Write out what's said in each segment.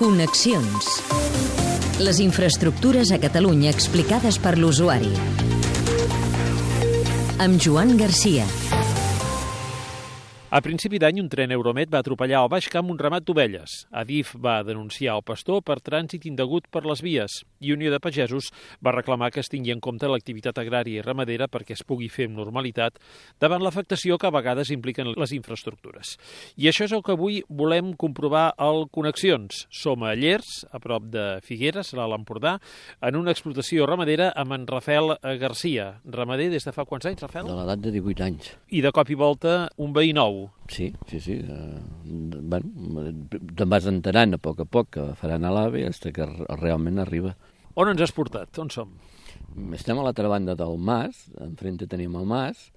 Connexions. Les infraestructures a Catalunya explicades per l'usuari. Amb Joan Garcia. A principi d'any, un tren Euromet va atropellar al Baix Camp un ramat d'ovelles. Adif va denunciar el pastor per trànsit indegut per les vies i Unió de Pagesos va reclamar que es tingui en compte l'activitat agrària i ramadera perquè es pugui fer amb normalitat davant l'afectació que a vegades impliquen les infraestructures. I això és el que avui volem comprovar al Connexions. Som a Llers, a prop de Figueres, a l'Empordà, en una explotació ramadera amb en Rafael Garcia. Ramader des de fa quants anys, Rafael? De l'edat de 18 anys. I de cop i volta un veí nou. Sí, sí, sí. Uh, bueno, te'n vas enterant a poc a poc que faran a l'AVE fins que realment arriba. On ens has portat? On som? Estem a l'altra banda del mas, enfrente tenim el mas.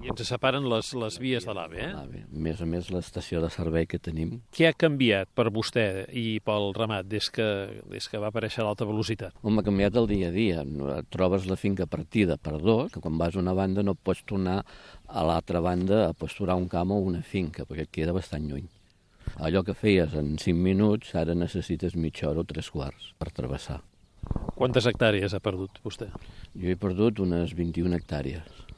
I ens separen les, les vies de l'AVE, eh? A més a més, l'estació de servei que tenim. Què ha canviat per vostè i pel ramat des que, des que va aparèixer l'alta velocitat? Home, ha canviat el dia a dia. Trobes la finca partida per dos, que quan vas a una banda no pots tornar a l'altra banda a pasturar un camp o una finca, perquè et queda bastant lluny. Allò que feies en 5 minuts, ara necessites mitja hora o tres quarts per travessar. Quantes hectàrees ha perdut vostè? Jo he perdut unes 21 hectàrees.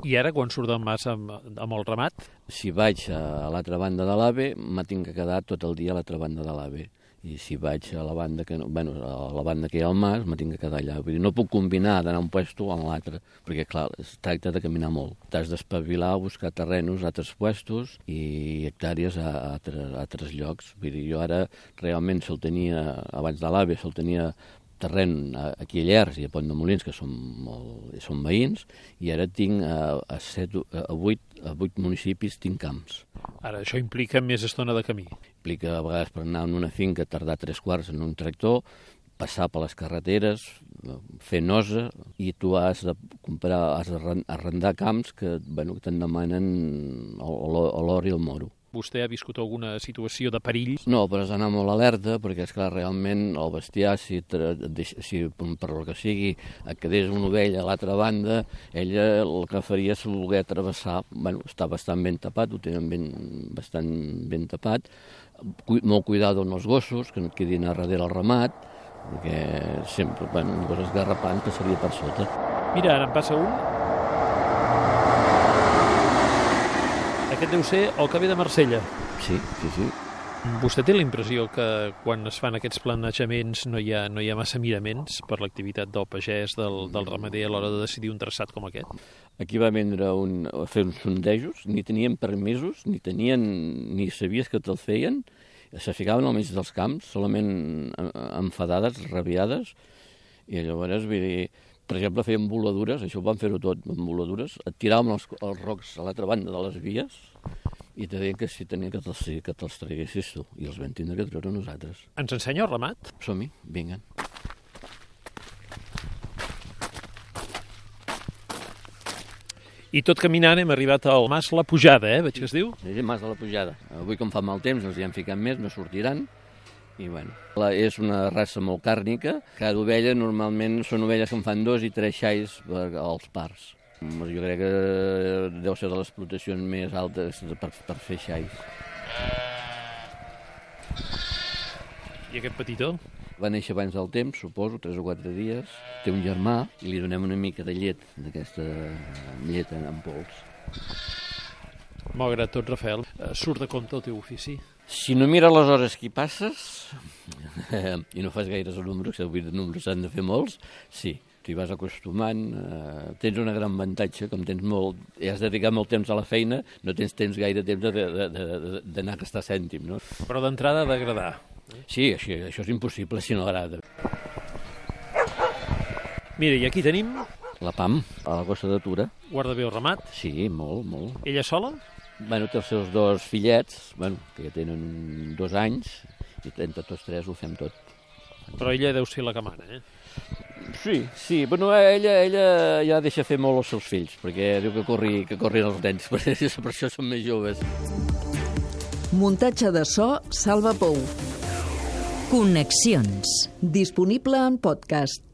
I ara, quan surt del mas amb, amb el ramat? Si vaig a l'altra banda de l'AVE, m'ha tinc que quedar tot el dia a l'altra banda de l'AVE. I si vaig a la banda que, bueno, a la banda que hi ha al mas, m'ha tinc que quedar allà. Vull dir, no puc combinar d'anar un puesto amb l'altre, perquè, clar, es tracta de caminar molt. T'has d'espavilar, buscar terrenos a altres puestos i hectàrees a, a, altres, a altres llocs. Vull dir, jo ara realment se'l tenia, abans de l'AVE, se'l tenia terreny aquí a Llers i a Pont de Molins, que són, molt, són veïns, i ara tinc a, a, set, a, 8, a 8 municipis tinc camps. Ara, això implica més estona de camí. Implica, a vegades, per anar en una finca, tardar tres quarts en un tractor, passar per les carreteres, fer nosa, i tu has de comprar, has d'arrendar camps que, bueno, que te'n demanen l'or i el moro. Vostè ha viscut alguna situació de perill? No, però has d'anar molt alerta, perquè, és clar realment el bestiar, si, si per el que sigui et quedés una ovella a l'altra banda, ella el que faria és voler travessar, bueno, està bastant ben tapat, ho tenen ben, bastant ben tapat, molt cuidado amb els gossos, que no et quedin a darrere el ramat, perquè sempre, bueno, un gos esgarrapant que seria per sota. Mira, ara em passa un Aquest deu ser el que ve de Marsella. Sí, sí, sí. Vostè té la impressió que quan es fan aquests planejaments no hi ha, no hi ha massa miraments per l'activitat del pagès, del, del ramader a l'hora de decidir un traçat com aquest? Aquí va vendre un, a fer uns sondejos, ni tenien permisos, ni tenien, ni sabies que te'l feien, se ficaven al mig dels camps, solament enfadades, rabiades, i llavors, vull dir, per exemple, feien voladures, això ho van fer-ho tot, amb voladures, et tiràvem els, els rocs a l'altra banda de les vies i te deien que si tenia que te'ls que te traguessis tu, i els vam tindre que treure nosaltres. Ens ensenya el ramat? Som-hi, vinguen. I tot caminant hem arribat al Mas La Pujada, eh? Veig que es diu? Sí, el Mas de la Pujada. Avui, com fa mal temps, els hi han ficat més, no sortiran. I bueno, la, és una raça molt càrnica. Cada ovella normalment són ovelles que en fan dos i tres xais per, als parts. Jo crec que deu ser de les explotacions més altes per, per fer xais. I aquest petitó? Va néixer abans del temps, suposo, tres o quatre dies. Té un germà i li donem una mica de llet, d'aquesta llet en pols. Malgrat tot, Rafael, surt de compte el teu ofici? Si no mires les hores que passes, i no fas gaires números, que avui de números s'han de fer molts, sí, t'hi vas acostumant, eh, tens una gran avantatge, com tens molt, i has de dedicar molt temps a la feina, no tens temps gaire temps d'anar a gastar cèntim, no? Però d'entrada d'agradar. Sí, això, això és impossible si no agrada. Mira, i aquí tenim... La PAM, a la Costa de Tura. Guarda bé el ramat? Sí, molt, molt. Ella sola? Bueno, té els seus dos fillets, bueno, que ja tenen dos anys, i entre tots tres ho fem tot. Però ella deu ser la que mana, eh? Sí, sí, bueno, ella, ella ja deixa fer molt els seus fills, perquè diu que corri, que corrin els nens, per, per això són més joves. Muntatge de so, Salva Pou. Connexions. Disponible en podcast.